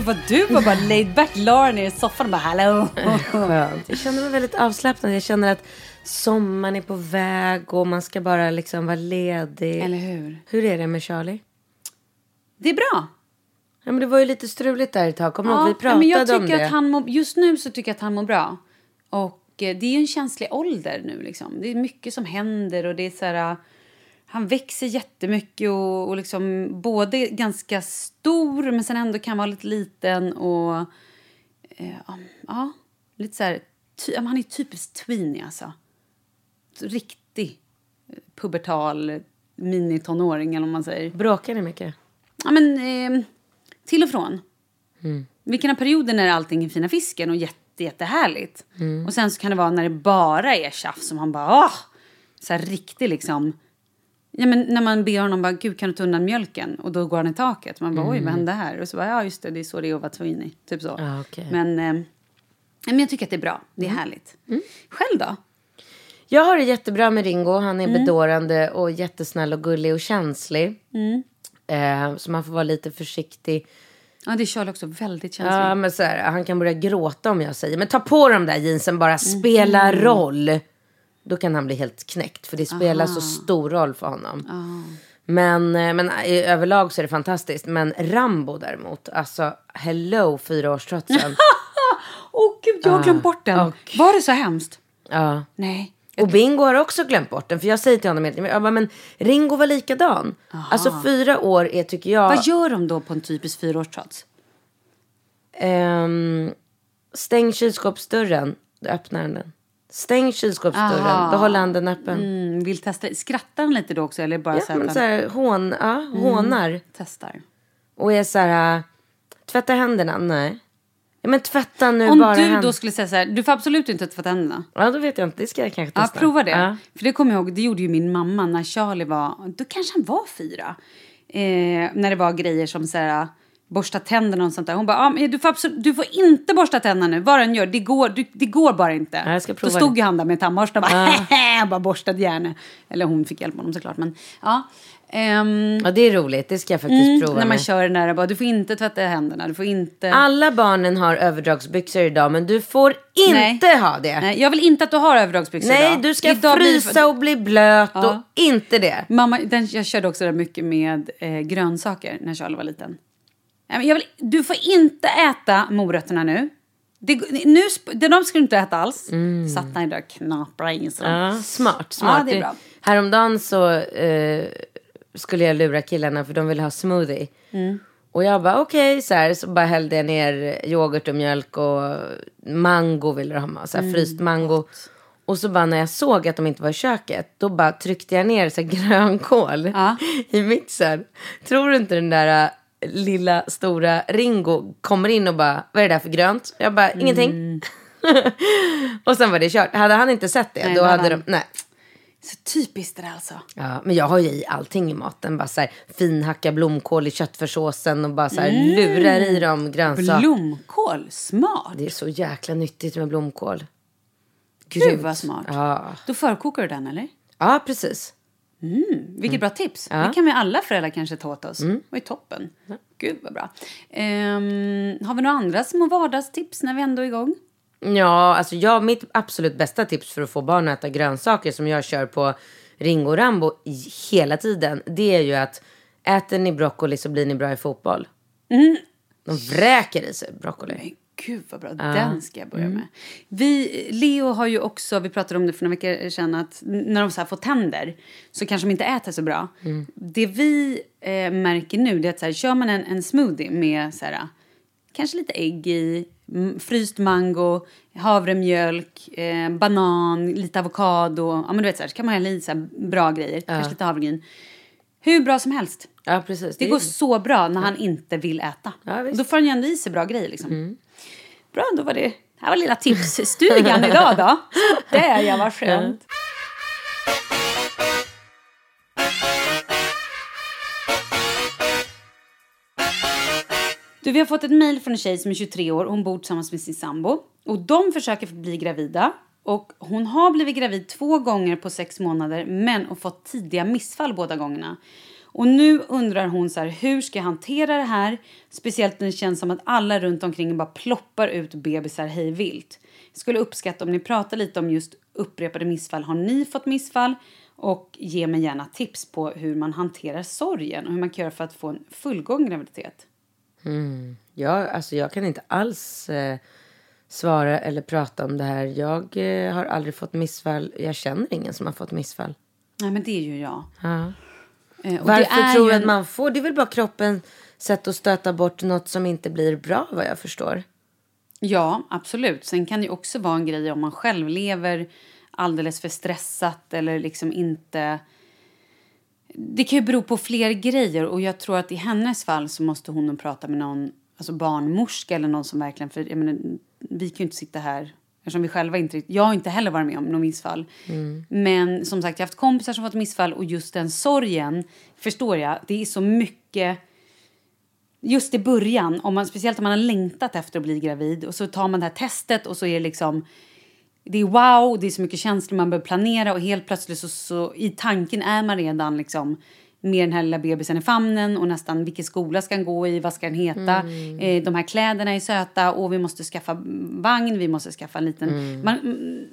Gud vad du var bara laid back, la ner i soffan och bara hallå! Skönt. Jag känner mig väldigt avslappnad. Jag känner att sommaren är på väg och man ska bara liksom vara ledig. Eller hur? Hur är det med Charlie? Det är bra. Ja, men det var ju lite struligt där ett tag. Kommer du ihåg? Vi ja, pratade men jag om tycker det. att han mår, just nu så tycker jag att han mår bra. Och eh, det är ju en känslig ålder nu liksom. Det är mycket som händer och det är så här... Han växer jättemycket och, och liksom både ganska stor men sen ändå kan vara lite liten och... Eh, ja, lite så här... Ty, han är typiskt tweenie alltså. Riktig eh, pubertal minitonåring eller vad man säger. Bråkar ni mycket? Ja, men eh, till och från. Vi kan ha perioder när allting är fina fisken och jätte, jättehärligt. Och sen så kan det vara när det bara är tjafs som han bara åh! Så här riktigt liksom. Ja, men när man ber honom bara, gud kan du ta undan mjölken? Och då går han i taket. Man bara, oj vad hände här? Och så bara, ja just det, det är så det är att vara tweenie. Typ så. Ja, okej. Men, eh, men jag tycker att det är bra. Det är härligt. Själv då? Jag har det jättebra med Ringo. Han är Mm. bedårande och jättesnäll och gullig och känslig. Mm. Eh, så man får vara lite försiktig Ja, det är Charlie också väldigt känslig. Ja, men så här, han kan börja gråta om jag säger men ta på de där jeansen bara, spela Mm. roll. Då kan han bli helt knäckt för det spelar så stor roll för honom. Men, eh, men i överlag så är det fantastiskt. Men Rambo däremot, alltså hello fyraårstrotsen. Åh gud, jag har glömt bort den. och- Var det så hemskt? ja. Nej. Och Bingo har också glömt bort den. För jag säger till honom, jag bara, men Ringo var likadan. Alltså fyra år är tycker jag... Vad gör de då på en typisk fyraårstrots? Ehm, stäng kylskåpsdörren. Då öppnar han den. Stäng kylskåpsdörren. Aha. Då håller han den öppen. Mm, vill testa. Skrattar han lite då också? Eller bara Ja, så men så här, hån, ja, hånar. testar? Och är så här, äh, tvätta händerna. Nej. Ja, men tvätta nu Om bara du då skulle säga så här, du får absolut inte tvätta händerna. Ja, då vet jag inte. Det ska jag kanske Ja, testa. prova det. Ja. För det kommer jag ihåg, det gjorde ju min mamma när Charlie var, då kanske han var fyra. Eh, när det var grejer som så här, borsta tänderna och sånt där. Hon bara, ah, du, får absolut, du får inte borsta tänderna nu, vad den gör, det går, du, det går bara inte. Ja, jag ska prova då stod det. ju han där med tandborsten och bara, bara borstade gärna. Eller hon fick hjälp honom såklart. Men, ja. Ehm, ja, det är roligt. Det ska jag faktiskt mm, prova när man med. kör den där, bara, du får inte tvätta händerna, du får inte... Alla barnen har överdragsbyxor idag, men du får inte Nej. ha det. Nej, jag vill inte att du har överdragsbyxor Nej, idag. du ska Idag blir frysa och bli blöt Ja. och inte det. Mamma, den, jag körde också det mycket med eh, grönsaker när Charlie var liten. Jag vill, du får inte äta morötterna nu. Det, nu det, de ska du inte äta alls. Satt han där och knaprade in sig. Mm. Ja, smart, smart. Ja, det är bra. Häromdagen så eh, skulle jag lura killarna för de ville ha smoothie. Mm. Och jag bara okej, så här, så bara hällde jag ner yoghurt och mjölk och mango ville de ha, så här, Mm, fryst mango. Och så bara när jag såg att de inte var i köket, då bara tryckte jag ner så här, grönkål Ja. i mixern. Tror du inte den där lilla stora Ringo kommer in och bara, vad är det där för grönt? Jag bara, ingenting. Mm. och sen var det kört. Hade han inte sett det, Nej, då hade hade de, nej. Så typiskt det där alltså. Ja, men jag har ju i allting i maten. Bara så här, finhacka blomkål i köttfärssåsen och bara så här, Mm. lurar i dem grönsaker. Blomkål, smart. Det är så jäkla nyttigt med blomkål. Gud Grymt. vad smart. Ja. Då förkokar du den eller? ja, precis. Vilket bra tips. Mm. Ja. Det kan vi alla föräldrar kanske ta åt oss. Det var ju toppen. Gud vad bra. Ehm, har vi några andra små vardagstips när vi ändå är igång? Ja, alltså jag, mitt absolut bästa tips för att få barn att äta grönsaker som jag kör på Ringo och Rambo hela tiden. Det är ju att äter ni broccoli så blir ni bra i fotboll. De vräker i sig broccoli. Gud vad bra, den ska jag börja med. Vi, Leo har ju också, vi pratade om det för några veckor sedan, att när de så här får tänder så kanske de inte äter så bra. Det vi eh, märker nu det är att så här, kör man en, en smoothie med så här, kanske lite ägg i, fryst mango, havremjölk, eh, banan, lite avokado. Ja men du vet så här, så kan man hälla i så bra grejer, kanske lite havregryn. Hur bra som helst. Ja, precis. Det går så bra när han inte vill äta. Ja, visst. Mm. då får han ju ändå i sig bra grejer. Liksom. Bra, då var det här var lilla tipsstugan idag då. Det är jag, vad skönt. Du, vi har fått ett mejl från en tjej som är 23 år. Hon bor tillsammans med sin sambo. Och de försöker bli gravida. Och hon har blivit gravid två gånger på sex månader men och fått tidiga missfall båda gångerna. Och nu undrar hon så här, hur ska jag hantera det här? Speciellt när det känns som att alla runt omkring bara ploppar ut bebisar hej vilt. Jag skulle uppskatta om ni pratar lite om just upprepade missfall. Har ni fått missfall? Och ge mig gärna tips på hur man hanterar sorgen och hur man kan göra för att få en fullgång graviditet. Ja, alltså jag kan inte alls eh, svara eller prata om det här. Jag eh, har aldrig fått missfall. Jag känner ingen som har fått missfall. Nej, men det är ju jag. Ja. Eh, Varför tror du en- att man får? Det är väl bara kroppen sätt att stöta bort något som inte blir bra vad jag förstår. Ja, absolut. Sen kan det också vara en grej om man själv lever alldeles för stressat eller liksom inte... Det kan ju bero på fler grejer och jag tror att i hennes fall så måste hon prata med någon alltså barnmorska eller någon som verkligen... För jag menar, vi kan ju inte sitta här eftersom vi själva inte... Jag har inte heller varit med om någon missfall. Men som sagt, jag har haft kompisar som fått missfall och just den sorgen förstår jag. Det är så mycket just i början, om man, speciellt om man har längtat efter att bli gravid och så tar man det här testet och så är det liksom det är wow, det är så mycket känslor man behöver planera och helt plötsligt så, så i tanken är man redan liksom med den här lilla bebisen i famnen och nästan vilken skola ska den gå i, vad ska den heta, eh, de här kläderna är söta och vi måste skaffa vagn, vi måste skaffa en liten man,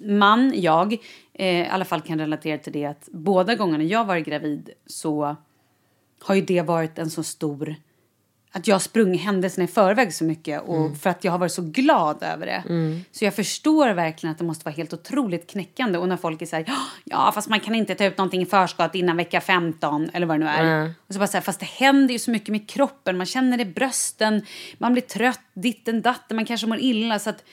man, jag, eh, i alla fall kan relatera till det att båda gångerna jag varit gravid så har ju det varit en så stor att jag sprungit händelserna i förväg så mycket och för att jag har varit så glad över det. Så jag förstår verkligen att det måste vara helt otroligt knäckande och när folk är så här, ja fast man kan inte ta ut någonting i förskott innan vecka 15 eller vad det nu är. Och så bara så här, fast det händer ju så mycket med kroppen, man känner det i brösten, man blir trött, ditten datten, man kanske mår illa så att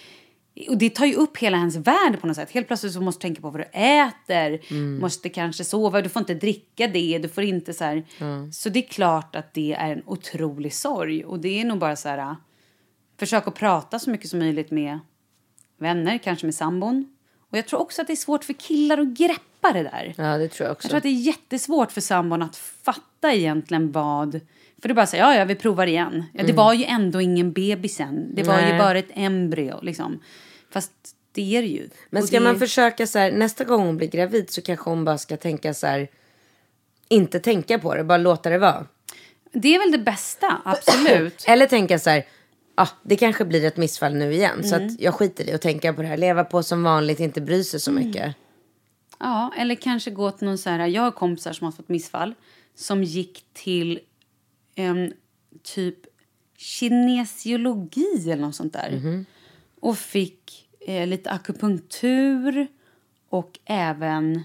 och det tar ju upp hela ens värld på något sätt. Helt plötsligt så måste du tänka på vad du äter, måste kanske sova, du får inte dricka det, du får inte så här. Så det är klart att det är en otrolig sorg. Och det är nog bara så här, äh, försök att prata så mycket som möjligt med vänner, kanske med sambon. Och jag tror också att det är svårt för killar att greppa det där. Ja, det tror jag också. Jag tror att det är jättesvårt för sambon att fatta egentligen vad... För det bara här, ja, ja, vi provar igen. Ja, det var ju ändå ingen bebis än. Det var ju bara ett embryo, liksom. Fast det är det ju. Men ska det... man försöka så här, nästa gång hon blir gravid så kanske hon bara ska tänka så här, inte tänka på det, bara låta det vara. Det är väl det bästa, absolut. Eller tänka så här, ah, det kanske blir ett missfall nu igen. Så Mm. att jag skiter i att tänka på det här. Leva på som vanligt, inte bry sig så Mm. mycket. Ja, eller kanske gå till någon så här... Jag har kompisar som har fått missfall som gick till en typ kinesiologi eller något sånt där. Mhm. Och fick eh, lite akupunktur och även...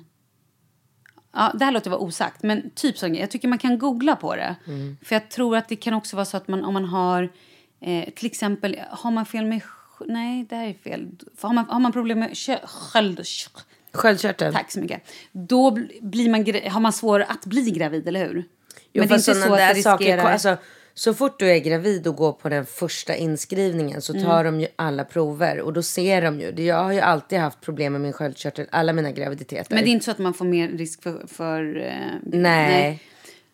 Ja, det här låter vara osagt, men typ så. Jag tycker man kan googla på det. Mm. För jag tror att det kan också vara så att man om man har eh, till exempel, har man fel med Nej, det här är fel. Har man, har man problem med kö- sköld... Sköldkörteln. Tack så mycket. Då bl- blir man, har man svårare att bli gravid, eller hur? Jo, Men det är inte så att det saker, riskerar... alltså, så fort du är gravid och går på den första inskrivningen så Mm. tar de ju alla prover och då ser de ju. Jag har ju alltid haft problem med min sköldkörtel, alla mina graviditeter. Men det är inte så att man får mer risk för... för eh, Nej.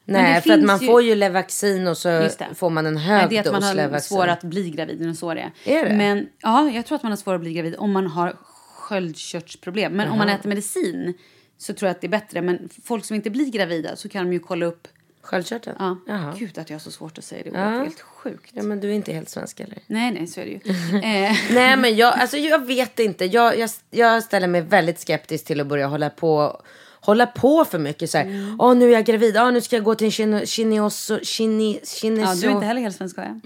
Men Nej, det för att man ju- får ju Levaxin och så får man en Nej, hög det är att dos man har Levaxin. svårare att bli gravid. Är så det är. Det? Men, ja, jag tror att man har svårare att bli gravid om man har sköldkörtelproblem. Men om man äter medicin så tror jag att det är bättre. Men folk som inte blir gravida så kan de ju kolla upp... Sköldkörteln? Ja. Jaha. Gud att jag har så svårt att säga det ordet. Ja. Helt sjukt. Ja, men du är inte helt svensk eller? Nej, nej, så är det ju. eh, Nej men jag, alltså, jag vet inte. Jag, jag, jag ställer mig väldigt skeptisk till att börja hålla på hålla på för mycket så här. Mm. Åh nu är jag gravid, Åh, nu ska jag gå till en kine, kineso, kine, kineso, ja, du är inte heller helt svensk, jag?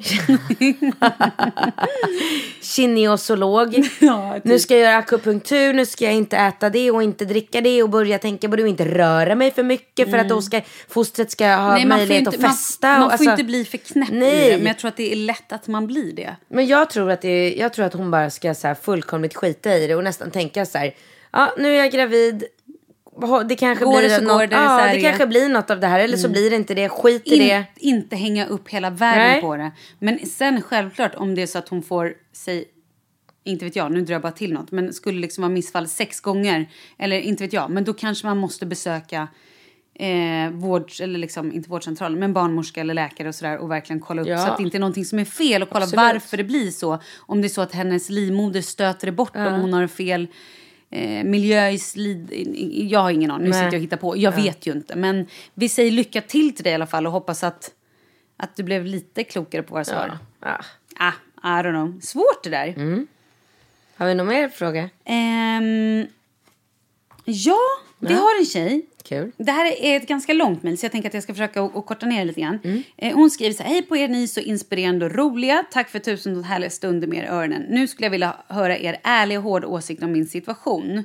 kinesolog. Ja, typ. Nu ska jag göra akupunktur, nu ska jag inte äta det och inte dricka det och börja tänka på det och inte röra mig för mycket för att då ska fostret ska ha Mm. Nej, man får möjlighet inte, att man- festa. Man, och, får alltså- inte bli för knäpp i Nej. det. Men jag tror att det är lätt att man blir det. Men jag tror att, det jag tror att hon bara ska så här fullkomligt skita i det och nästan tänka så här. Ja, nu är jag gravid. Det kanske Går blir det så något, går det, ja, det det. Mm. kanske blir något av det här eller så blir det inte det. Skit i In, det. Inte hänga upp hela världen Nej. på det. Men sen självklart om det är så att hon får sig inte vet jag, nu drar jag bara till något, men skulle liksom vara missfall sex gånger, eller inte vet jag, men då kanske man måste besöka eh, vård, eller liksom, inte vårdcentral, men barnmorska eller läkare och sådär och verkligen kolla upp Ja. så att det inte är någonting som är fel och kolla Absolut. varför det blir så. Om det är så att hennes livmoder stöter det bort om hon har fel eh, miljö i slid... Jag har ingen aning, nu Nej. sitter jag och hittar på. Jag vet ju inte, men vi säger lycka till till dig i alla fall och hoppas att, att du blev lite klokare på våra svar. Ja. Ah, I don't know. Svårt det där. Har vi någon mer fråga? Ehm, ja, vi har en tjej. Kul. Det här är ett ganska långt mejl så jag tänker att jag ska försöka att- att korta ner det lite grann. Eh, hon skriver så här, hej på er, ni är så inspirerande och roliga. Tack för tusen härliga stunder med er öronen. Nu skulle jag vilja höra er ärliga och hårda åsikt om min situation.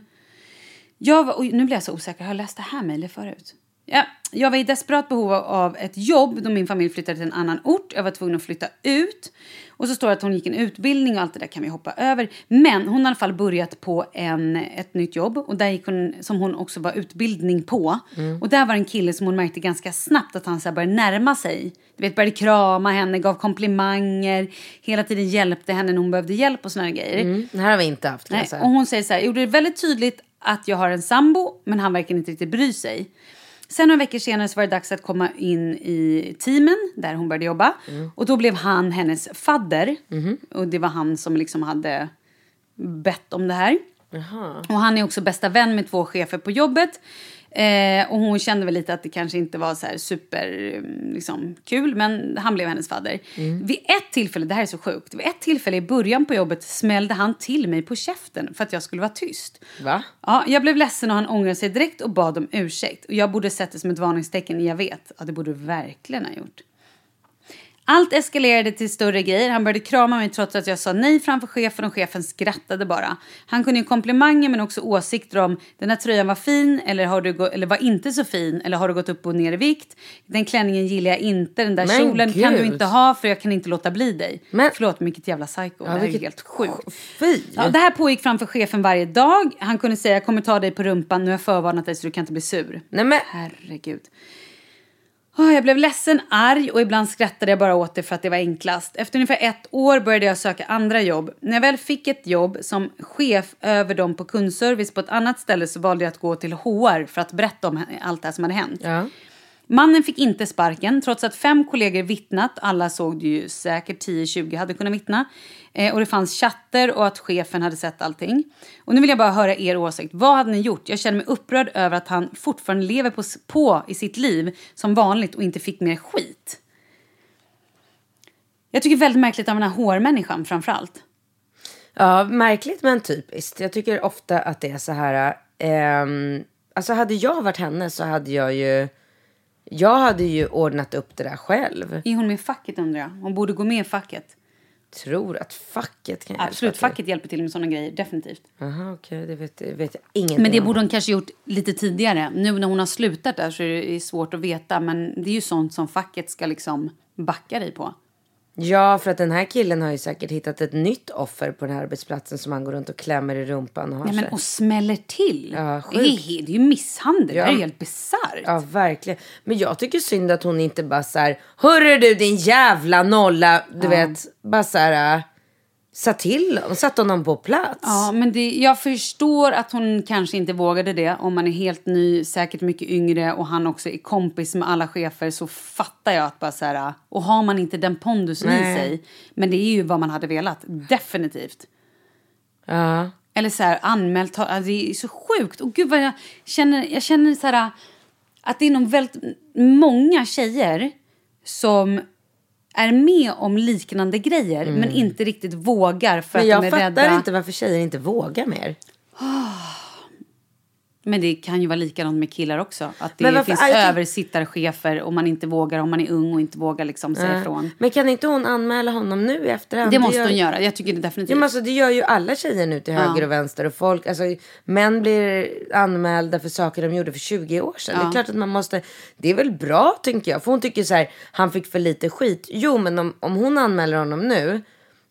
Jag var, oj, nu blir jag så osäker, har jag läst det här mejlet förut? Ja, jag var i desperat behov av ett jobb då min familj flyttade till en annan ort. Jag var tvungen att flytta ut. Och så står det att hon gick en utbildning och allt det där kan vi hoppa över. Men hon har i alla fall börjat på en, ett nytt jobb och där gick hon, som hon också var utbildning på. Och där var en kille som hon märkte ganska snabbt att han så började närma sig. Du vet, började krama henne, gav komplimanger, hela tiden hjälpte henne när hon behövde hjälp och såna grejer. Mm. Det här har vi inte haft kan Nej, och hon säger så här, gjorde det väldigt tydligt att jag har en sambo, men han verkar inte riktigt bry sig. Sen några veckor senare så var det dags att komma in i teamen där hon började jobba. Och då blev han hennes fadder. Och det var han som liksom hade bett om det här. Och han är också bästa vän med två chefer på jobbet. Eh, och hon kände väl lite att det kanske inte var så här super mm, liksom, kul, men han blev hennes fadder. Vid ett tillfälle, det här är så sjukt, vid ett tillfälle i början på jobbet smällde han till mig på käften för att jag skulle vara tyst. Va? Ja, jag blev ledsen och han ångrade sig direkt och bad om ursäkt. Och jag borde sett det som ett varningstecken, jag vet. Ja, det borde du verkligen ha gjort. Allt eskalerade till större grejer. Han började krama mig trots att jag sa nej framför chefen och chefen skrattade bara. Han kunde ju komplimanger men också åsikter om den här tröjan var fin eller, har du eller var inte så fin eller har du gått upp och ner i vikt? Den klänningen gillar jag inte, den där Men kjolen kan du gud. inte ha för jag kan inte låta bli dig. Men- Förlåt, men vilket jävla psycho. det här är vilket- helt sjukt. Ja, det här pågick framför chefen varje dag. Han kunde säga jag kommer ta dig på rumpan, nu har jag förvarnat dig så du kan inte bli sur. Nej men, Herregud. Ah, jag blev ledsen, arg och ibland skrattade jag bara åt det för att det var enklast. Efter ungefär ett år började jag söka andra jobb. När jag väl fick ett jobb som chef över dem på kundservice på ett annat ställe så valde jag att gå till HR för att berätta om allt det här som hade hänt. ja. Mannen fick inte sparken trots att fem kollegor vittnat. Alla såg det ju säkert 10-20 hade kunnat vittna. Eh, och det fanns chatter och att chefen hade sett allting. Och nu vill jag bara höra er åsikt. Vad hade ni gjort? Jag känner mig upprörd över att han fortfarande lever på, på i sitt liv som vanligt och inte fick mer skit. Jag tycker väldigt märkligt av den här hårmänniskan framför allt. Ja, märkligt men typiskt. Jag tycker ofta att det är så här. Eh, alltså hade jag varit henne så hade jag ju. Jag hade ju ordnat upp det där själv. Är hon med i facket undrar jag? Hon borde gå med i facket. Tror att facket kan hjälpa Absolut, till. facket hjälper till med sådana grejer, definitivt. Jaha, okej. det vet, vet jag ingenting Men det om. borde hon kanske gjort lite tidigare. Nu när hon har slutat där så är det svårt att veta. Men det är ju sånt som facket ska liksom backa dig på. Ja, för att den här killen har ju säkert hittat ett nytt offer på den här arbetsplatsen som han går runt och klämmer i rumpan och har Ja, men, sig. och smäller till. Ja, det, är, det är ju misshandel. Det Ja. här är helt bisarrt. Ja, verkligen. Men jag tycker synd att hon inte bara så här, hörru du din jävla nolla, du vet, bara så här, äh, sa till satte honom på plats. Ja, men det, jag förstår att hon kanske inte vågade det. Om man är helt ny, säkert mycket yngre och han också är kompis med alla chefer så fattar jag att bara så här... Och har man inte den pondusen i Nej. sig, men det är ju vad man hade velat, definitivt. Ja. Eller så här anmält, alltså det är så sjukt. Och gud vad jag känner, jag känner så här att det är nog väldigt många tjejer som är med om liknande grejer men inte riktigt vågar för Mm. Men att jag de är fattar rädda. inte varför tjejer inte vågar mer. Men det kan ju vara likadant med killar också. Att det varför- finns jag tänk- översittarchefer och man inte vågar om man är ung och inte vågar liksom säga ifrån. Men kan inte hon anmäla honom nu i efterhand? Det måste gör... hon göra. Jag tycker det definitivt. Ja, men alltså, det gör ju alla tjejer nu till höger och vänster. Och folk, alltså, män blir anmälda för saker de gjorde för 20 år sedan. Det är klart att man måste... Det är väl bra, tycker jag. För hon tycker så här, han fick för lite skit. Jo, men om, om hon anmäler honom nu,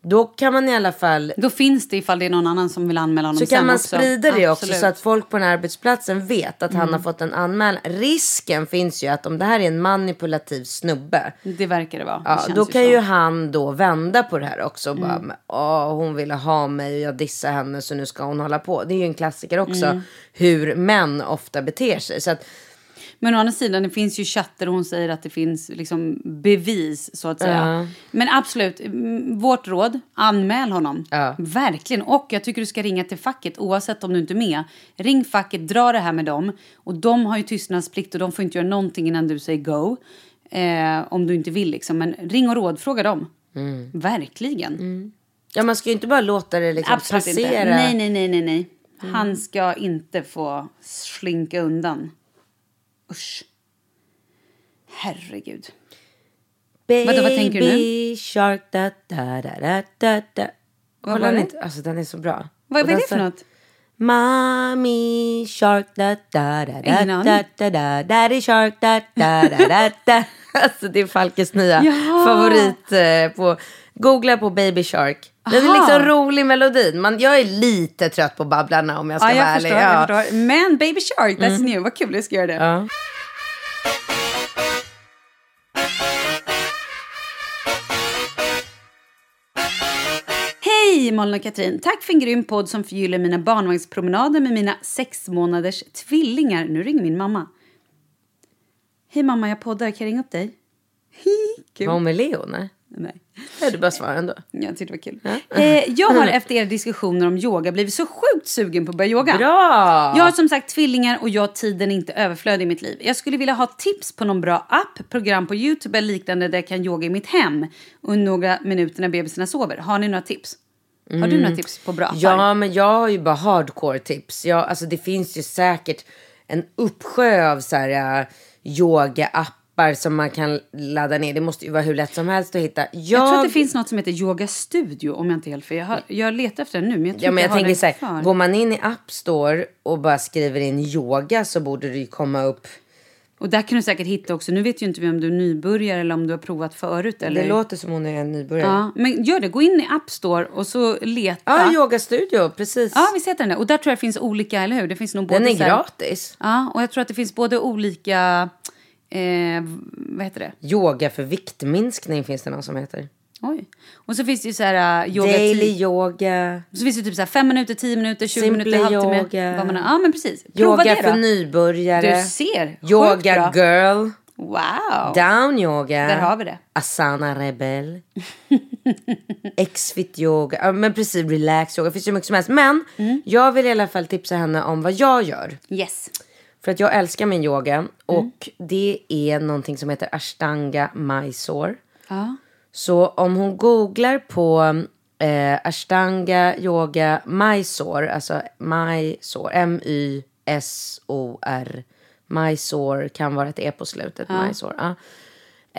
då kan man i alla fall... Då finns det ifall det är någon annan som vill anmäla honom Så kan man också. sprida det också Absolut. så att folk på den här arbetsplatsen vet att han Mm. har fått en anmälan. Risken finns ju att om det här är en manipulativ snubbe. Det verkar det vara. Det Ja, känns då kan så. ju han då vända på det här också. Och bara, Mm. Åh, hon ville ha mig och jag dissar henne så nu ska hon hålla på. Det är ju en klassiker också. Mm. Hur män ofta beter sig. Så att, Men å andra sidan, det finns ju chatter och hon säger att det finns liksom bevis så att säga. Ja. Men absolut, mm, vårt råd, anmäl honom. Ja. Verkligen. Och jag tycker du ska ringa till facket oavsett om du inte är med. Ring facket, dra det här med dem. Och de har ju tystnadsplikt och de får inte göra någonting innan du säger go. Eh, om du inte vill liksom. Men ring och rådfråga dem. Mm. Verkligen. ja, man ska ju inte bara låta det liksom Absolut passera. inte. Nej, nej, nej, nej, nej. Han ska inte få slinka undan. Usch. Herregud. Baby Vadå, vad tänker du nu? shark da da da da da da. Vad var det? Alltså den är så bra. Vad, är det för något? Mommy shark da da da da da da da Daddy shark da da da da da Alltså det är Falkes nya Jaha. favorit eh, på Googla på Baby Shark. Den är liksom rolig melodin. Man, jag är lite trött på babblarna om jag ska Ja, vara jag ärlig. förstår, Ja. jag. Men Baby Shark, that's new. Vad kul, jag ska göra det. Ja. Hej Malin och Katrin! Tack för en grym podd som förgyller mina barnvagnspromenader med mina sex månaders tvillingar. Nu ringer min mamma. Hej mamma, jag poddar. Kan jag ringa upp dig? Kul. Var hon med Leo? Nej? Nej. Ja, du bara svarar ändå. Jag tyckte det var kul. Eh, jag har efter era diskussioner om yoga blivit så sjukt sugen på att börja yoga. Bra! Jag har som sagt tvillingar och jag har tiden inte överflödig i mitt liv. Jag skulle vilja ha tips på någon bra app, program på Youtube eller liknande där jag kan yoga i mitt hem under några minuter när bebisarna sover. Har ni några tips? Har du några tips på bra appar? Ja, men jag har ju bara hardcore tips. Jag, alltså, det finns ju säkert en uppsjö av så här, uh, yoga-appar som man kan ladda ner. Det måste ju vara hur lätt som helst att hitta. Jag, Jag tror att det finns något som heter Yoga Studio om jag inte är helt fel. Jag, har, jag letar efter den nu men jag tror Ja, men jag jag, tänker så här, går man in i App Store och bara skriver in yoga så borde det ju komma upp. Och där kan du säkert hitta också, nu vet ju inte vi om du är nybörjare eller om du har provat förut. Eller? Det låter som hon är en nybörjare. Ja, men gör det, gå in i App Store och så leta. Ja, yoga studio, precis. Ja, visst heter den det. Och där tror jag det finns olika, eller hur? Det finns nog både Den är gratis. Ja, och jag tror att det finns både olika, eh, vad heter det? Yoga för viktminskning finns det någon som heter. Oj. Och så finns det ju så här uh, yoga Daily tid- yoga. Så finns det typ så här fem minuter, tio minuter, 20 Simply minuter, halvtimme. yoga. Vad man, ja, men precis. Prova Yoga det för nybörjare. Du ser. Yoga girl. Wow. Down yoga. Där har vi det. Asana rebel. X-fit yoga. Ja, men precis, relax yoga. Det finns ju mycket som helst. Men Mm. jag vill i alla fall tipsa henne om vad jag gör. Yes. För att jag älskar min yoga. Mm. Och det är någonting som heter ashtanga mysore. Ja. Så om hon googlar på eh, ashtanga yoga mysore, alltså mysore, M-Y-S-O-R, mysore kan vara ett E på slutet, mysore. Ja.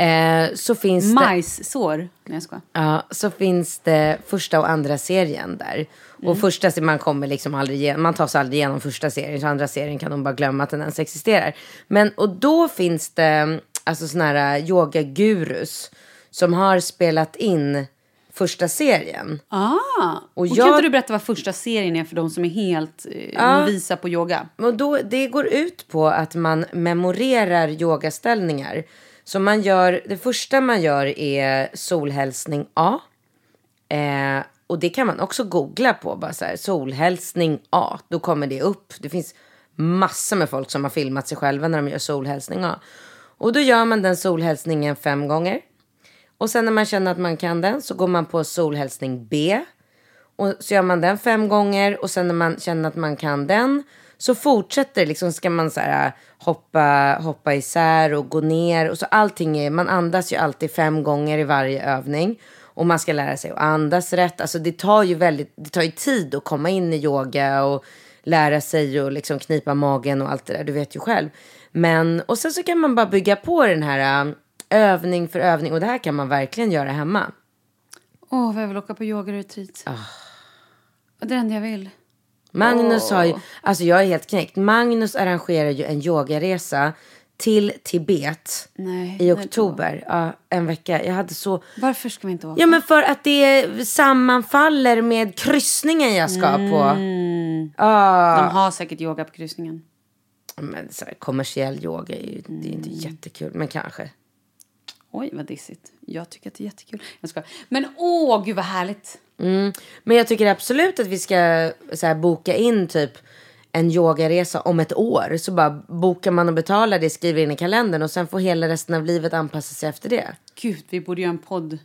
Eh, så finns det... Majssår. Nej, jag skojar. Ja, så finns det första och andra serien där. Och första serien, man kommer liksom aldrig igenom, man tar sig aldrig igenom första serien. Så andra serien kan de bara glömma att den ens existerar. Men, och då finns det alltså såna här yogagurus som har spelat in första serien. Ah, och, Och kan inte du berätta vad första serien är för de som är helt eh, novisa på yoga? Och då, det går ut på att man memorerar yogaställningar. Så man gör, det första man gör är solhälsning A. Eh, och det kan man också googla på. Bara så här, solhälsning A. Då kommer det upp. Det finns massor med folk som har filmat sig själva när de gör solhälsning A. Och då gör man den solhälsningen fem gånger. Och sen när man känner att man kan den så går man på solhälsning B. Och så gör man den fem gånger och sen när man känner att man kan den så fortsätter liksom ska man så här hoppa, hoppa isär och gå ner och så allting är, man andas ju alltid fem gånger i varje övning och man ska lära sig att andas rätt. Alltså det tar ju väldigt, det tar ju tid att komma in i yoga och lära sig och liksom knipa magen och allt det där, du vet ju själv. Men och sen så kan man bara bygga på den här äh, övning för övning och det här kan man verkligen göra hemma. Åh, vad jag vill åka på yogaretreat. Ah. Det är det enda jag vill. Magnus har ju, alltså jag är helt knäckt. Magnus arrangerar ju en yogaresa till Tibet Nej, i oktober. Ja, en vecka. Jag hade så... Varför ska vi inte åka? Ja men för att det sammanfaller med kryssningen jag ska på. Ah, De har säkert yoga på kryssningen. men så här, kommersiell yoga är ju det är inte jättekul, men kanske. Oj, vad dissigt. Jag tycker att det är jättekul. Jag ska. Men åh, gud vad härligt. Men jag tycker absolut att vi ska så här, boka in typ en yogaresa om ett år. Så bara bokar man och betalar det, skriver in i kalendern och sen får hela resten av livet anpassa sig efter det. Gud, vi borde göra en podd.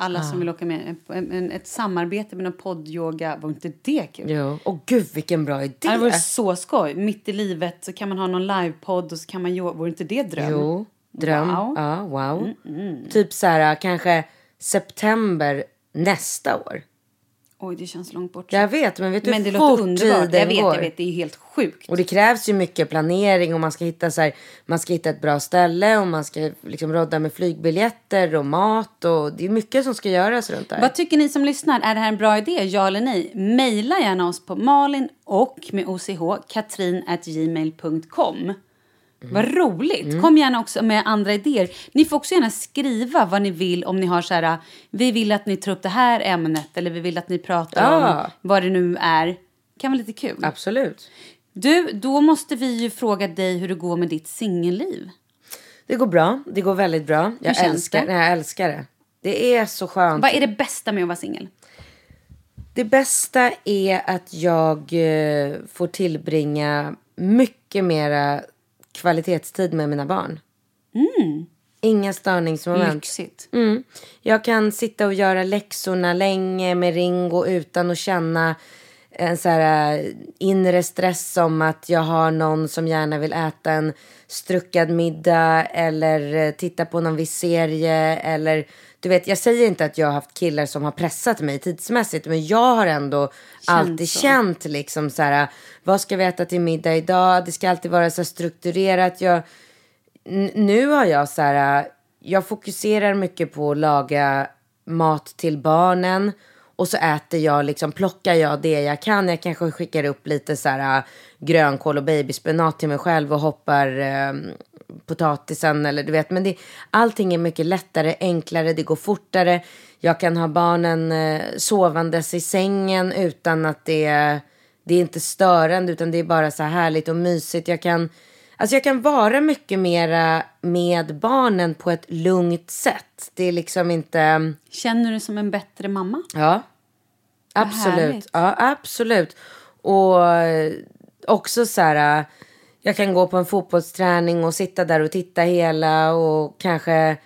Alla Ah. som vill åka med. En, en, ett samarbete med någon podd-yoga. Var inte det kul? Jo. Och gud vilken bra idé. Det vore så skoj. Mitt i livet så kan man ha någon livepodd och så kan man yoga. Vore inte det dröm? Jo, dröm. Wow. Ja, wow. Typ så här kanske september nästa år. Oj, det känns långt bort. Jag vet, men vet du Men det fort underbart. Jag vet, går? jag vet. Det är helt sjukt. Och det krävs ju mycket planering och man ska hitta så här, man ska hitta ett bra ställe och man ska liksom rodda med flygbiljetter och mat och det är mycket som ska göras runt där. Vad tycker ni som lyssnar? Är det här en bra idé? Ja eller nej? Maila gärna oss på malin och med OCH katrin gmail.com. Vad roligt! Kom gärna också med andra idéer. Ni får också gärna skriva vad ni vill om ni har så här, vi vill att ni tar upp det här ämnet eller vi vill att ni pratar Ja. om vad det nu är. kan vara lite kul. Absolut. Du, då måste vi ju fråga dig hur det går med ditt singelliv. Det går bra. Det går väldigt bra. Jag älskar det? Nej, jag älskar det. Det är så skönt. Vad är det bästa med att vara singel? Det bästa är att jag eh, får tillbringa mycket mera kvalitetstid med mina barn. Inga störningsmoment. Lyxigt. Mm. Jag kan sitta och göra läxorna länge med Ringo utan att känna en så här äh, inre stress om att jag har någon som gärna vill äta en struckad middag eller äh, titta på någon viss serie eller du vet, jag säger inte att jag har haft killar som har pressat mig tidsmässigt men jag har ändå alltid så. känt liksom så här vad ska vi äta till middag idag? Det ska alltid vara så här strukturerat. Jag, nu har jag så här, jag fokuserar mycket på att laga mat till barnen och så äter jag liksom, plockar jag det jag kan. Jag kanske skickar upp lite så här äh, grönkål och babyspenat till mig själv och hoppar eh, potatisen eller du vet. Men det, allting är mycket lättare, enklare, det går fortare. Jag kan ha barnen eh, sovandes i sängen utan att det, det är inte störande utan det är bara så här härligt och mysigt. Jag kan Alltså jag kan vara mycket mera med barnen på ett lugnt sätt. Det är liksom inte... Känner du dig som en bättre mamma? Ja. Absolut. Ja, absolut. Och eh, också så här... eh, Jag kan gå på en fotbollsträning och sitta där och titta hela och kanske...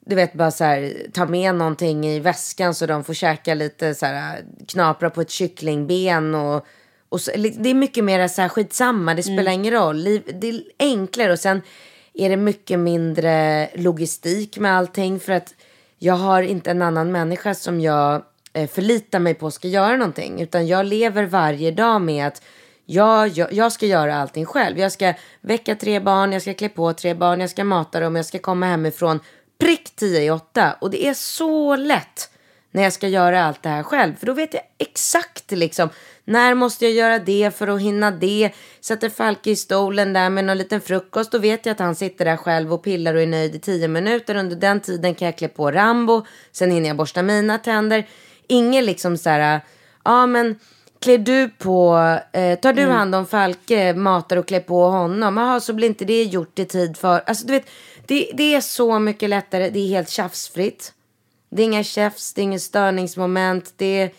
Du vet bara så här, ta med någonting i väskan så de får käka lite så här, knapra på ett kycklingben och, och så, det är mycket mer så här skitsamma, det spelar ingen roll. Det är enklare och sen är det mycket mindre logistik med allting för att jag har inte en annan människa som jag eh, förlitar mig på ska göra någonting utan jag lever varje dag med att jag, jag, jag ska göra allting själv. Jag ska väcka tre barn, jag ska klä på tre barn, jag ska mata dem, jag ska komma hemifrån prick tio i åtta. Och det är så lätt när jag ska göra allt det här själv. För då vet jag exakt liksom när måste jag göra det för att hinna det. Sätter Falke i stolen där med någon liten frukost. Då vet jag att han sitter där själv och pillar och är nöjd i tio minuter. Under den tiden kan jag klä på Rambo. Sen hinner jag borsta mina tänder. Ingen liksom så här, ja men klär du på, eh, tar du hand om Falke, matar och klär på honom. Jaha, så blir inte det gjort i tid för, alltså du vet, det, det är så mycket lättare. Det är helt tjafsfritt. Det är inga tjafs, det är inget störningsmoment. Det är...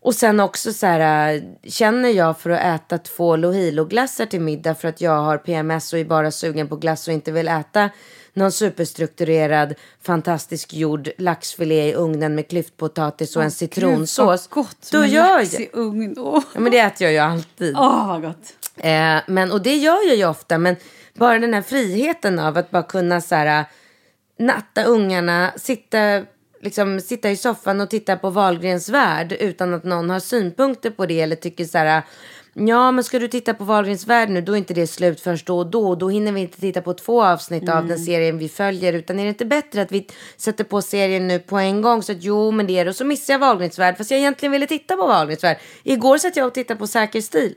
Och sen också så här, äh, känner jag för att äta två Lohilo-glassar till middag för att jag har PMS och är bara sugen på glass och inte vill äta någon superstrukturerad, fantastisk gjord laxfilé i ugnen med klyftpotatis och en citronsås. Gud, gott Då med gör lax i ugn. Åh, Ja, men det äter jag ju alltid. Åh, vad gott. Eh, men, och det gör jag ju ofta, men bara den här friheten av att bara kunna så här, natta ungarna, sitta, liksom, sitta i soffan och titta på Wahlgrens värld utan att någon har synpunkter på det eller tycker så här, ja men ska du titta på Wahlgrens värld nu då är inte det slut först då och då då hinner vi inte titta på två avsnitt av den serien vi följer utan är det inte bättre att vi sätter på serien nu på en gång så att jo men det är det och så missar jag Wahlgrens värld fast jag egentligen ville titta på Wahlgrens värld. Igår satt jag och tittade på Säker stil.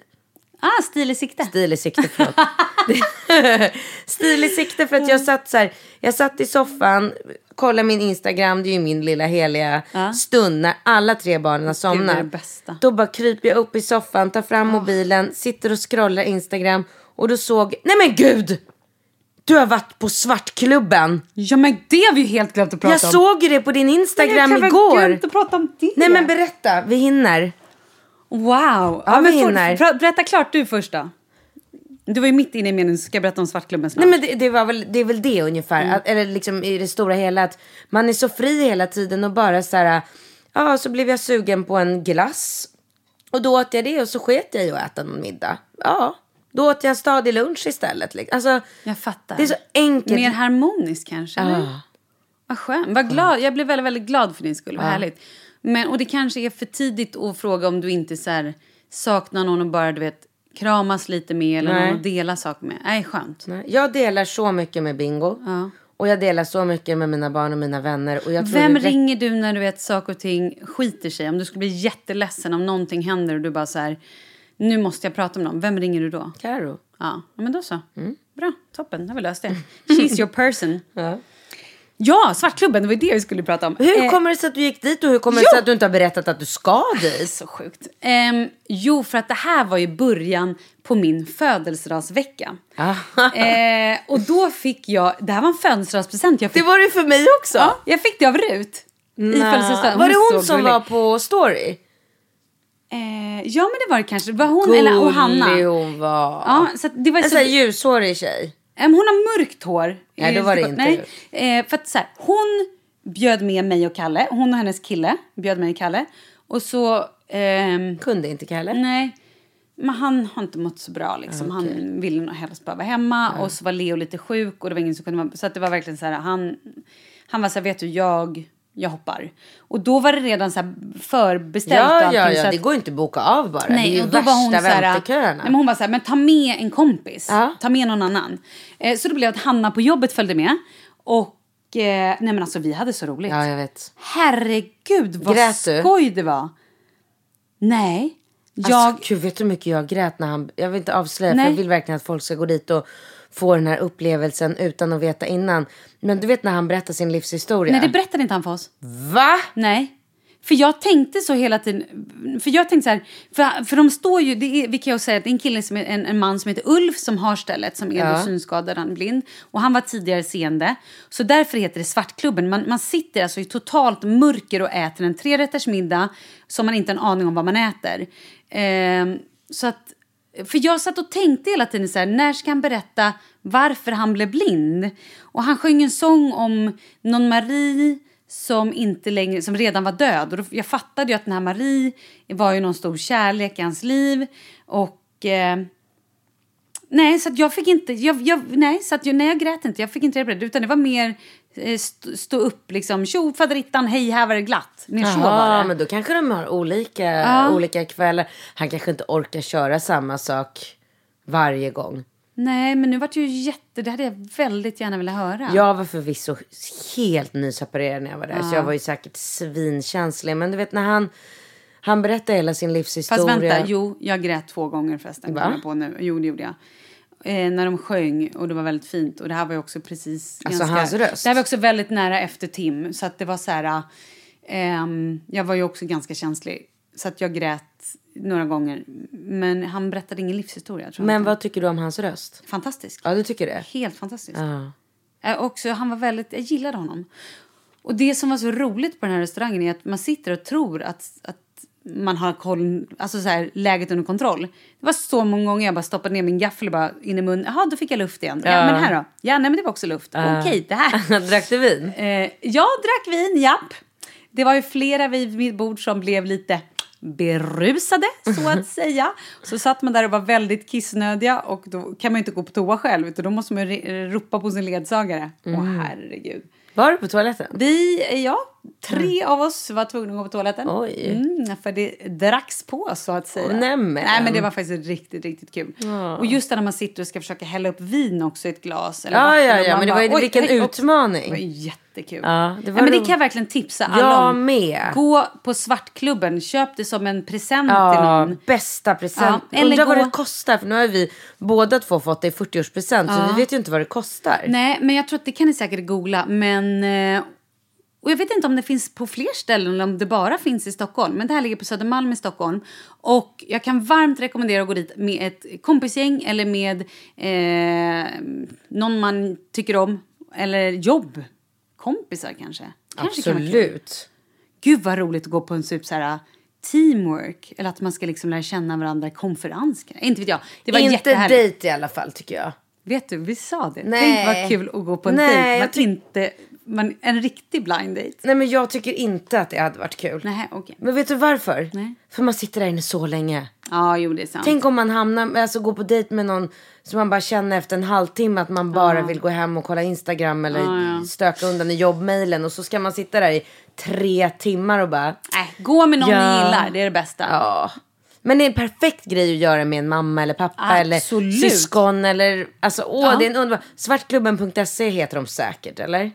Ah, stil i sikte. Stil i sikte, förlåt. Stil i sikte för att jag satt så här, jag satt i soffan, kollade min Instagram, det är ju min lilla heliga stund när alla tre barnen har somnat. Då bara kryper jag upp i soffan, tar fram mobilen, sitter och scrollar Instagram och då såg, nej men gud! Du har varit på Svartklubben. Ja, men det har vi ju helt glömt att prata Jag om. såg ju det på din Instagram Jag kan väl igår. glömt att prata om det. Nej men berätta, vi hinner. Wow. Ja, men vi får- hinner. pra- berätta klart du först då. Du var ju mitt inne i meningen, ska jag berätta om Svartklubben snart? Nej men det, det, var väl, det är väl det ungefär. Att, eller liksom i det stora hela att man är så fri hela tiden och bara så här. Ja så blev jag sugen på en glass. Och då åt jag det och så sket jag i att äta någon middag. Ja. Då åt jag en stadig lunch istället. Alltså, Jag fattar. det är så enkelt. Mer harmoniskt kanske? eller? Ja. Vad skönt. Vad glad. Jag blev väldigt, väldigt glad för din skull. Vad härligt. Men, och det kanske är för tidigt att fråga om du inte så här, saknar någon och bara du vet, kramas lite med eller Nej. någon att dela saker med. Nej, skönt. Nej, Jag delar så mycket med Bingo. Ja. Och jag delar så mycket med mina barn och mina vänner. Och jag tror Vem det ringer du när du vet saker och ting skiter sig? Om du skulle bli jätteledsen om någonting händer och du bara så här, nu måste jag prata med någon. Vem ringer du då? Karo. Ja, men då så. Bra, toppen. Då har vi löst det. She's your person. Ja. Ja, Svartklubben, det var det vi skulle prata om. Hur Eh, kommer det sig att du gick dit och hur kommer det jo! sig att du inte har berättat att du ska dit? Så sjukt. Ehm, jo, för att det här var ju början på min födelsedagsvecka. eh, och då fick jag, det här var en födelsedagspresent jag fick. Det var det för mig också. ja, jag fick det av Rut. I födelsedagsdagen. Var det hon som gullig. var på story? Eh, ja, men det var det kanske. Det var hon eller, och Hanna. Gullig hon var. Ja, så det var En så... ljushårig tjej. Em, hon har mörkt hår. Nej, då var det inte. Nej, eh, för att så här, hon bjöd med mig och Kalle. Hon och hennes kille bjöd mig och Kalle. Och så... ehm, Kunde inte Kalle? Nej. Men han har inte mått så bra. Liksom. Han ville nog helst bara vara hemma. Och så var Leo lite sjuk. Och det var ingen som kunde vara... Så att det var verkligen så här... Han, han var så här, vet du, jag, jag hoppar. Och då var det redan så förbeställt. Ja, ja, ja. att- Det går inte att boka av bara. det är ju och då var hon värsta så här, vänteköerna. nej, men hon var så här, men ta med en kompis. Ja. Ta med någon annan. Eh, så det blev att Hanna på jobbet följde med. Och eh, nej men alltså vi hade så roligt. Ja, jag vet. Herregud vad Grät du? skoj det var. Nej. Jag, Alltså, gud, vet du hur mycket jag grät när han... Jag vill inte avslöja Nej. för jag vill verkligen att folk ska gå dit och få den här upplevelsen utan att veta innan. Men du vet när han berättar sin livshistoria. nej det berättade inte han för oss. Va? Nej. För jag tänkte så hela tiden. För jag tänkte så här. För, för de står ju. Det är, vi kan ju säga att det är en kille som är en, en man som heter Ulf som har stället. Som är då synskadad, han är blind. Och han var tidigare seende. Så därför heter det Svartklubben. Man, man sitter alltså i totalt mörker och äter en trerätters middag. Som man inte har en aning om vad man äter. Ehm, så att. För jag satt och tänkte hela tiden så här, när ska han berätta varför han blev blind? Och han sjöng en sång om någon Marie som inte längre, som redan var död. Och då, jag fattade ju att den här Marie var ju någon stor kärlek i hans liv. Och eh, nej, så att jag fick inte, jag, jag, nej, så att jag, nej, jag grät inte, jag fick inte reda på det. Utan det var mer stå, stå upp liksom, tjo faderittan, hej här var det glatt. Mer så var det. men då kanske de har olika, Ja. olika kvällar. Han kanske inte orkar köra samma sak varje gång. Nej, men nu vart det ju jätte, det hade jag väldigt gärna velat höra. Jag var förvisso helt nyseparerad när jag var där. Så jag var ju säkert svinkänslig. Men du vet när han, han berättade hela sin livshistoria. Fast vänta, jo, jag grät två gånger förresten. Va? På nu. Jo, det gjorde jag. Eh, när de sjöng och det var väldigt fint. Och det här var ju också precis... Alltså, hans röst? Det här var också väldigt nära efter Tim. Så att det var så här... ehm, jag var ju också ganska känslig. Så att jag grät några gånger. Men han berättade ingen livshistoria. Tror Men vad tycker du om hans röst? Fantastisk. Ja, du tycker det? Helt fantastisk. Ja. Eh, också, han var väldigt, jag gillade honom. Och det som var så roligt på den här restaurangen är att man sitter och tror att, att man har koll, alltså så här, läget under kontroll. Det var så många gånger jag bara stoppade ner min gaffel bara in i munnen. Jaha, då fick jag luft igen. Ja, men här då? Ja, nej men det var också luft. Okej, det här. Drack du vin? Eh, jag drack vin, japp. Det var ju flera vid mitt bord som blev lite berusade, så att säga. Så satt man där och var väldigt kissnödiga och då kan man inte gå på toa själv utan då måste man ropa på sin ledsagare. Åh herregud. Var du på toaletten? Vi, ja, tre av oss var tvungna att gå på toaletten. Mm, för det dracks på så att säga. Åh, nämen. Nej men det var faktiskt riktigt, riktigt kul. Och just när man sitter och ska försöka hälla upp vin också i ett glas. Eller Ja, ja, ja, men det var ju- vilken hej, utmaning. Det var jättekul. Ja, det var ja, men det kan jag verkligen tipsa alla Jag om. med. Gå på Svartklubben, köp det som en present till Ja, någon. bästa present. Ja, Undrar vad gå- det kostar. För nu har vi båda två fått det i 40-årspresent. Så vi vet ju inte vad det kostar. Nej, men jag tror att det kan ni säkert googla. Men, eh, och jag vet inte om det finns på fler ställen eller om det bara finns i Stockholm. Men det här ligger på Södermalm i Stockholm. Och jag kan varmt rekommendera att gå dit med ett kompisgäng eller med eh, någon man tycker om. Eller jobb. Kompisar kanske. kanske kan. Absolut. Gud vad roligt att gå på en typ så här teamwork. Eller att man ska liksom lära känna varandra i konferens. Inte vet jag. Det var Inte dejt i alla fall tycker jag. Vet du, vi sa det. Nej. Tänk vad kul att gå på en Nej, dejt. inte, man, en riktig blind date. Nej men jag tycker inte att det hade varit kul. Nej, okej. Men vet du varför? Nej. För man sitter där inne så länge. Ja, jo det är sant. Tänk om man hamnar, alltså går på dejt med någon som man bara känner efter en halvtimme att man bara vill gå hem och kolla Instagram eller stöka undan i jobbmailen och så ska man sitta där i tre timmar och bara Nej, gå med någon Ja. ni gillar, det är det bästa. ja. Men det är en perfekt grej att göra med en mamma eller pappa Absolut. eller syskon eller alltså åh Ja. det är en underbar. Svartklubben.se heter de säkert eller?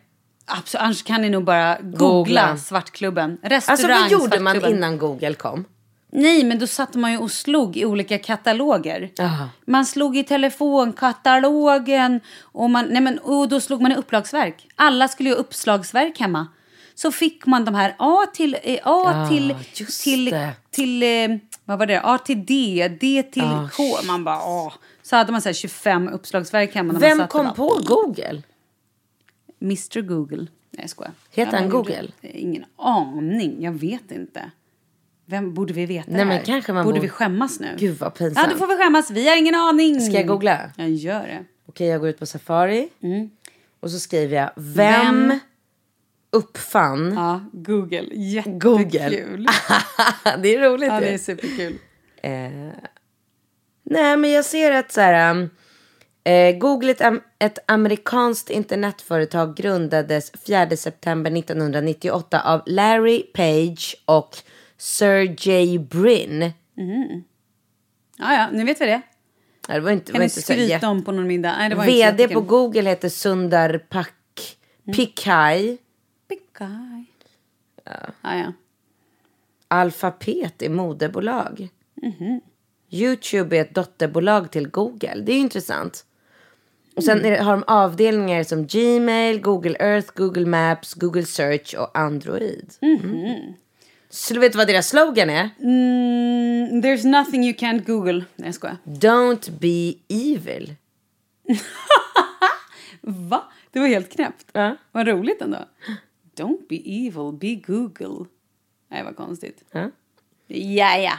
Absolut, annars kan ni nog bara googla, Googla. Svartklubben. Restaurang Alltså vad gjorde man innan Google kom? Nej, men då satt man ju och slog i olika kataloger. Jaha. Man slog i telefonkatalogen och, man, nej men, och då slog man i upplagsverk. Alla skulle ju ha uppslagsverk hemma. Så fick man de här A till eh, A Ja, till, till, det. till eh, vad var det? A till D, D till Ah, K. Man bara åh. Så hade man så här 25 uppslagsverk hemma. Vem kom på Google? Mr Google. Nej, jag skojar. Heter Ja, han Google? gjorde- Ingen aning. Jag vet inte. Vem borde vi veta Nej, det men här? kanske man Borde borde- vi skämmas nu? Gud vad Ja, pinsamt. då får vi skämmas. Vi har ingen aning. Ska jag googla? Jag gör det. Okej, jag går ut på Safari. Och så skriver jag, vem, Vem? uppfann Ja, Google. Google? Jättekul. det är roligt ja, det ju. är superkul. Nej, men jag ser att så här... um, Eh, Google, ett, am- ett amerikanskt internetföretag, grundades 4 september 1998 av Larry Page och Sergey Brin. Ja, ja, nu vet vi det. Ja, Det var inte, Kan var ni inte så skryta jätte- om på någon middag? Nej, det var inte VD jättekul. på Google heter Sundar Pak Pichai. Pichai. Ja, ja. Alphabet är moderbolag. Youtube är ett dotterbolag till Google. Det är ju intressant. Och sen är det, har de avdelningar som Gmail, Google Earth, Google Maps, Google Search och Android. Mm. Så du vet vad deras slogan är? Mm, there's nothing you can't Google. Nej, jag skojar. Don't be evil. Va? Det var helt knäppt. Ja. Vad roligt ändå. Don't be evil, be Google. Nej, vad konstigt. Ja. Ja,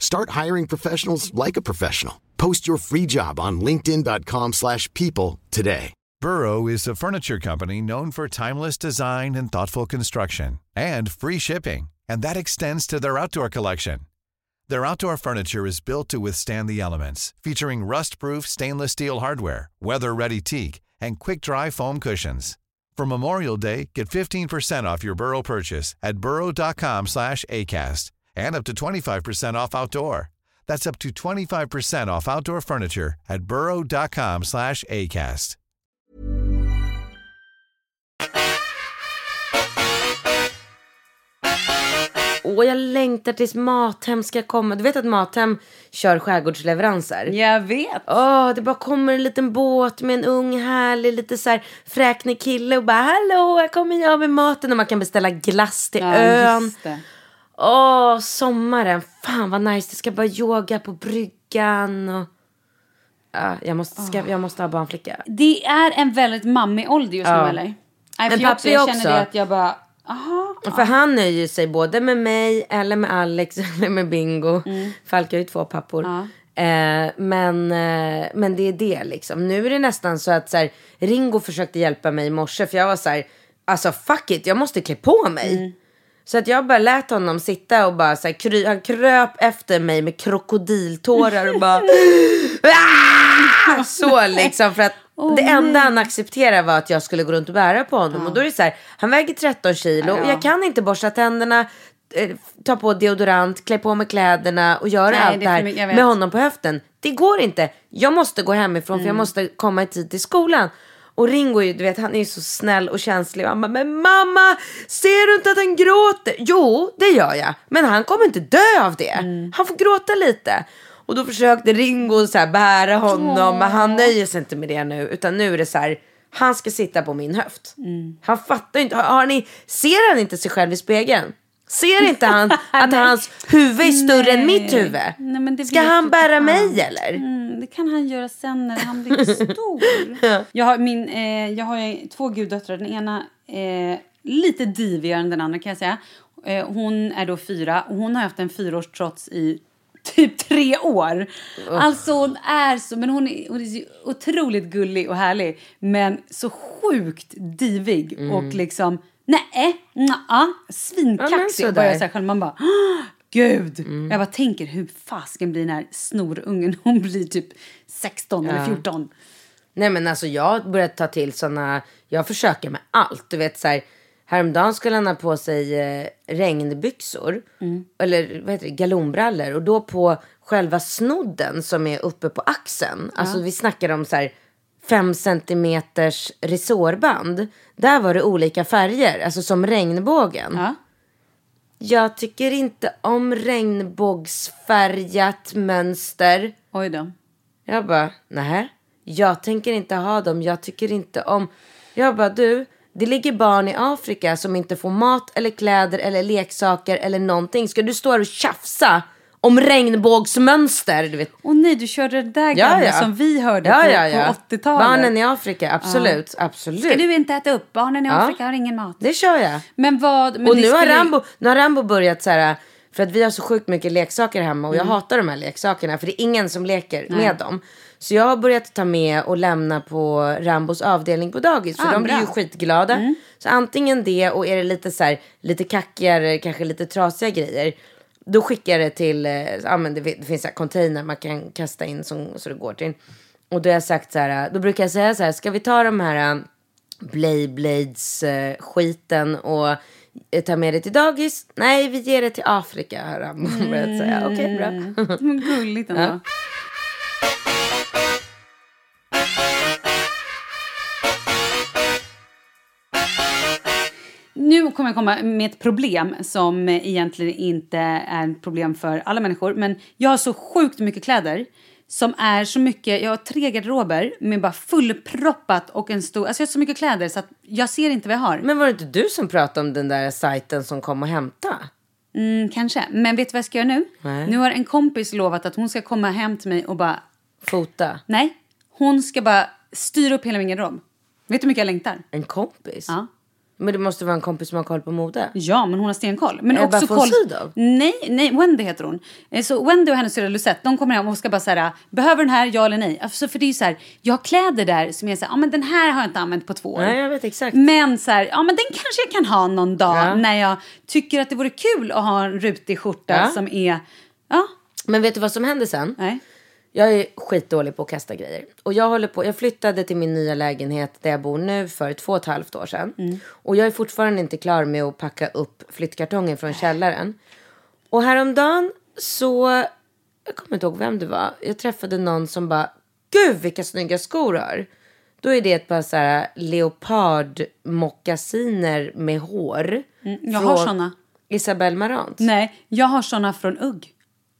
Start hiring professionals like a professional. Post your free job on linkedin.com/people slash people today. Burrow is a furniture company known for timeless design and thoughtful construction and free shipping, and that extends to their outdoor collection. Their outdoor furniture is built to withstand the elements, featuring rust-proof stainless steel hardware, weather-ready teak, and quick-dry foam cushions. For Memorial Day, get 15% off your Burrow purchase at burrow.com slash ACAST and up to 25% off outdoor. That's up to 25% off outdoor furniture at burrow.com slash ACAST. Och jag längtar tills Mathem ska komma. Du vet att Mathem kör skärgårdsleveranser? Jag vet. Åh, det bara kommer en liten båt med en ung härlig lite så här fräknig kille och bara hallå, här kommer jag med maten och man kan beställa glass till Ja, ön. just det. Åh, sommaren. Fan vad nice. Det ska bara yoga på bryggan och... Ja, jag, måste, ska, jag måste ha barnflicka. Det är en väldigt mammig ålder just Ja. nu, eller? Nej, Men för jag, också, pappi jag också. känner det att jag bara... Aha. För han nöjer sig både med mig eller med Alex eller med Bingo. Falk har ju två pappor. Eh, men, eh, men det är det liksom. Nu är det nästan så att så här, Ringo försökte hjälpa mig i morse för jag var så här, alltså fuck it, jag måste klä på mig. Så att jag bara lät honom sitta och bara så här, kry, han kröp efter mig med krokodiltårar och bara "Ah!" så liksom för att det enda han accepterade var att jag skulle gå runt och bära på honom och då är det så här, han väger 13 kilo och jag kan inte borsta tänderna eh, ta på deodorant, klä på mig kläderna och göra Nej, allt det här mycket, med honom på höften. Det går inte. Jag måste gå hemifrån för jag Mm. måste komma i tid till skolan. Och Ringo, är ju, du vet, han är ju så snäll och känslig. Och han bara, men mamma, ser du inte att han gråter? Jo, det gör jag. Men han kommer inte dö av det. Mm. Han får gråta lite. Och då försökte Ringo så bära honom. Men han nöjer sig inte med det nu. Utan nu är det så här, han ska sitta på min höft. Mm. Han fattar ju inte. Har, har ni, ser han inte sig själv i spegeln? Ser inte han att hans huvud är större än mitt huvud? Nej, Ska han bära fan. mig eller? Mm, det kan han göra sen när han blir stor. jag, har min, eh, jag har två guddottrar. Den ena eh, lite divigare än den andra kan jag säga. Eh, hon är då fyra och hon har haft en fyraårstrots i typ tre år. Alltså hon är så, men hon är, hon är otroligt gullig och härlig. Men så sjukt divig och liksom, nej, nja, Ja, svinkaxig. bara så själv, man bara, "Åh, gud. Jag bara tänker hur fasken blir den här snorungen hon blir typ 16 eller 14. Nej men alltså jag har börjat ta till såna, jag försöker med allt. Du vet så här, häromdagen skulle han ha på sig eh, regnbyxor. Eller vad heter det, galonbrallor. Och då på själva snodden som är uppe på axeln. Alltså vi snackar om så här fem centimeters resårband. Där var det olika färger, alltså som regnbågen. Ja. Jag tycker inte om regnbågsfärgat mönster. Oj då. Jag bara, nej. Jag tänker inte ha dem. Jag tycker inte om... Jag bara, du. Det ligger barn i Afrika som inte får mat eller kläder eller leksaker eller någonting. Ska du stå här och tjafsa om regnbågsmönster? Du vet. Och nej, du körde det där gamla som vi hörde ja, på, ja, ja. på 80-talet. Barnen i Afrika, absolut. absolut. Ska du inte äta upp? Barnen i Ja. Afrika har ingen mat. Det kör jag. Men vad... Men och nu har, Rambo, nu har Rambo börjat så här. För att vi har så sjukt mycket leksaker hemma och jag Mm. hatar de här leksakerna för det är ingen som leker med dem. Så jag har börjat ta med och lämna på Rambos avdelning på dagis för Ah, de blir ju bra. skitglada. Så antingen det och är det lite så här, lite kackigare, kanske lite trasiga grejer. Då skickar jag det till, eh, ja men det, det finns så här container man kan kasta in som, så det går till. Och då har jag sagt så här, då brukar jag säga så här, ska vi ta de här eh, Blades eh, skiten och eh, ta med det till dagis? Nej, vi ger det till Afrika har han börjat säga. Okej, bra. Men gulligt ändå. Ja. Nu kommer jag komma med ett problem som egentligen inte är ett problem för alla människor. Men jag har så sjukt mycket kläder som är så mycket, jag har tre garderober med bara fullproppat och en stor, alltså jag har så mycket kläder så att jag ser inte vad jag har. Men var det inte du som pratade om den där sajten som kom och hämta? Mm, kanske. Men vet du vad jag ska göra nu? Nej. Nu har en kompis lovat att hon ska komma hem till mig och bara, Fota? nej, hon ska bara styra upp hela min garderob. Vet du hur mycket jag längtar? En kompis? Ja. Men det måste vara en kompis som har koll på mode. Ja, men hon har stenkoll. Men Ebba också von koll... Sydow? Nej, nej, Wendy heter hon. Eh, Så Wendy och hennes syrra Lucette, de kommer hem och ska bara säga behöver den här, ja eller nej? Alltså, för det är ju så här, jag har kläder där som så här, ja men den här har jag inte använt på två år. Nej, jag vet exakt. Men så här, ja men den kanske jag kan ha någon dag Ja. när jag tycker att det vore kul att ha en rutig skjorta Ja. som är, ja, Men vet du vad som hände sen? nej. Jag är skitdålig på att kasta grejer. Och jag håller på, jag flyttade till min nya lägenhet där jag bor nu för två och ett halvt år sedan. Och jag är fortfarande inte klar med att packa upp flyttkartongen från källaren. Och häromdagen så, jag kommer inte ihåg vem det var. Jag träffade någon som bara, gud vilka snygga skor du har. Då är det ett par så här leopardmockasiner med hår. Mm, jag har såna. Isabelle Marant. Nej, jag har såna från Ugg.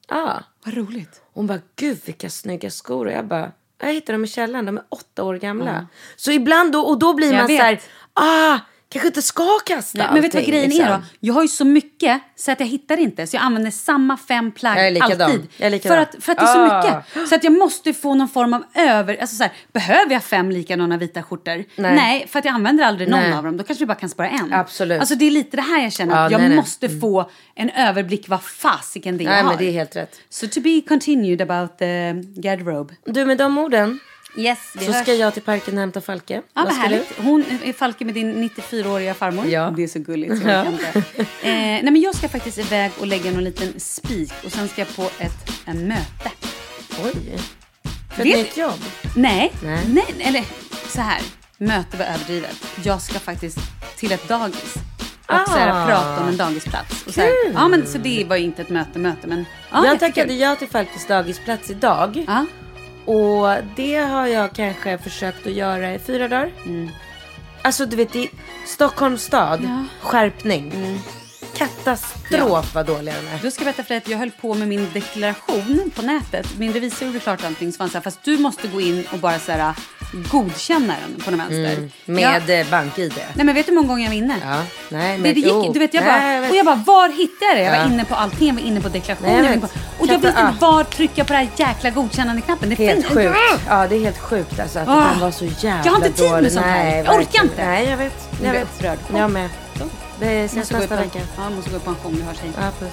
Ah. Vad roligt. Hon bara, gud vilka snygga skor. Och jag bara, jag hittade dem i källaren, de är åtta år gamla. Så ibland då, och då blir Jag man så här, vet. ah, kanske inte ska kasta Nej, men vet du vad grejen liksom. är då? Jag har ju så mycket så att jag hittar inte. Så jag använder samma fem plagg alltid. För, att, för att det är så Ah. mycket. Så att jag måste få någon form av över... Alltså så här, behöver jag fem likadana vita skjortor? Nej. för att jag använder aldrig någon Nej. av dem. Då kanske vi bara kan spara en. Absolut. Alltså det är lite det här jag känner. Ja, att jag nej, nej. måste få en överblick vad fasiken det är Nej jag har. men det är helt rätt. Så to be continued about the garderobe. Du med de orden Yes, vi så hörs. ska jag till parken och hämta Falke. Ja, vad ska du? härligt. Hon är Falke med din 94-åriga farmor. Ja. Det är så gulligt. Så inte. Eh, nej, men jag ska faktiskt iväg och lägga någon liten spik och sen ska jag på ett en möte. Oj. För ett nytt jobb. Nej, Nej. nej, eller så här. Möte var överdrivet. Jag ska faktiskt till ett dagis. Och så här, Ah. prata om en dagisplats. Och så, här, ja, men, så det var ju inte ett möte, möte men ja, jag tackade ja till Falkes dagisplats idag. Ja. Och det har jag kanske försökt att göra i fyra dagar. Alltså du vet, i Stockholms stad, Ja. skärpning. Katastrof vad dåliga de är. Då ska jag berätta för dig att jag höll på med min deklaration på nätet. Min revisor gjorde klart allting. Så var han så här, fast du måste gå in och bara så här, godkänna den på den vänster. Mm. Med Ja. eh, bank-id. Nej men vet du hur många gånger jag var inne? Ja, nej men Det, det gick, jo. du vet, jag Nej, bara, vet. och jag bara, var hittade jag det? Jag var Ja. inne på allting, jag var inne på deklarationen. Nej, jag jag var och jag visste inte- var trycka på den här jäkla godkännande-knappen. Det Helt finns- sjukt. Ja, det är helt sjukt alltså att det Ah. kan vara så jävla Jag har inte tid med sånt här. Jag orkar inte. Nej, jag vet. Jag jag vet. upprörd. Jag med. Det ses Måste gå i nästa vecka. Ja, jag måste gå i pension, vi hörs, hej. Ja, puss.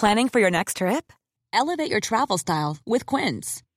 Planning for your next trip? Elevate your travel style with Quince.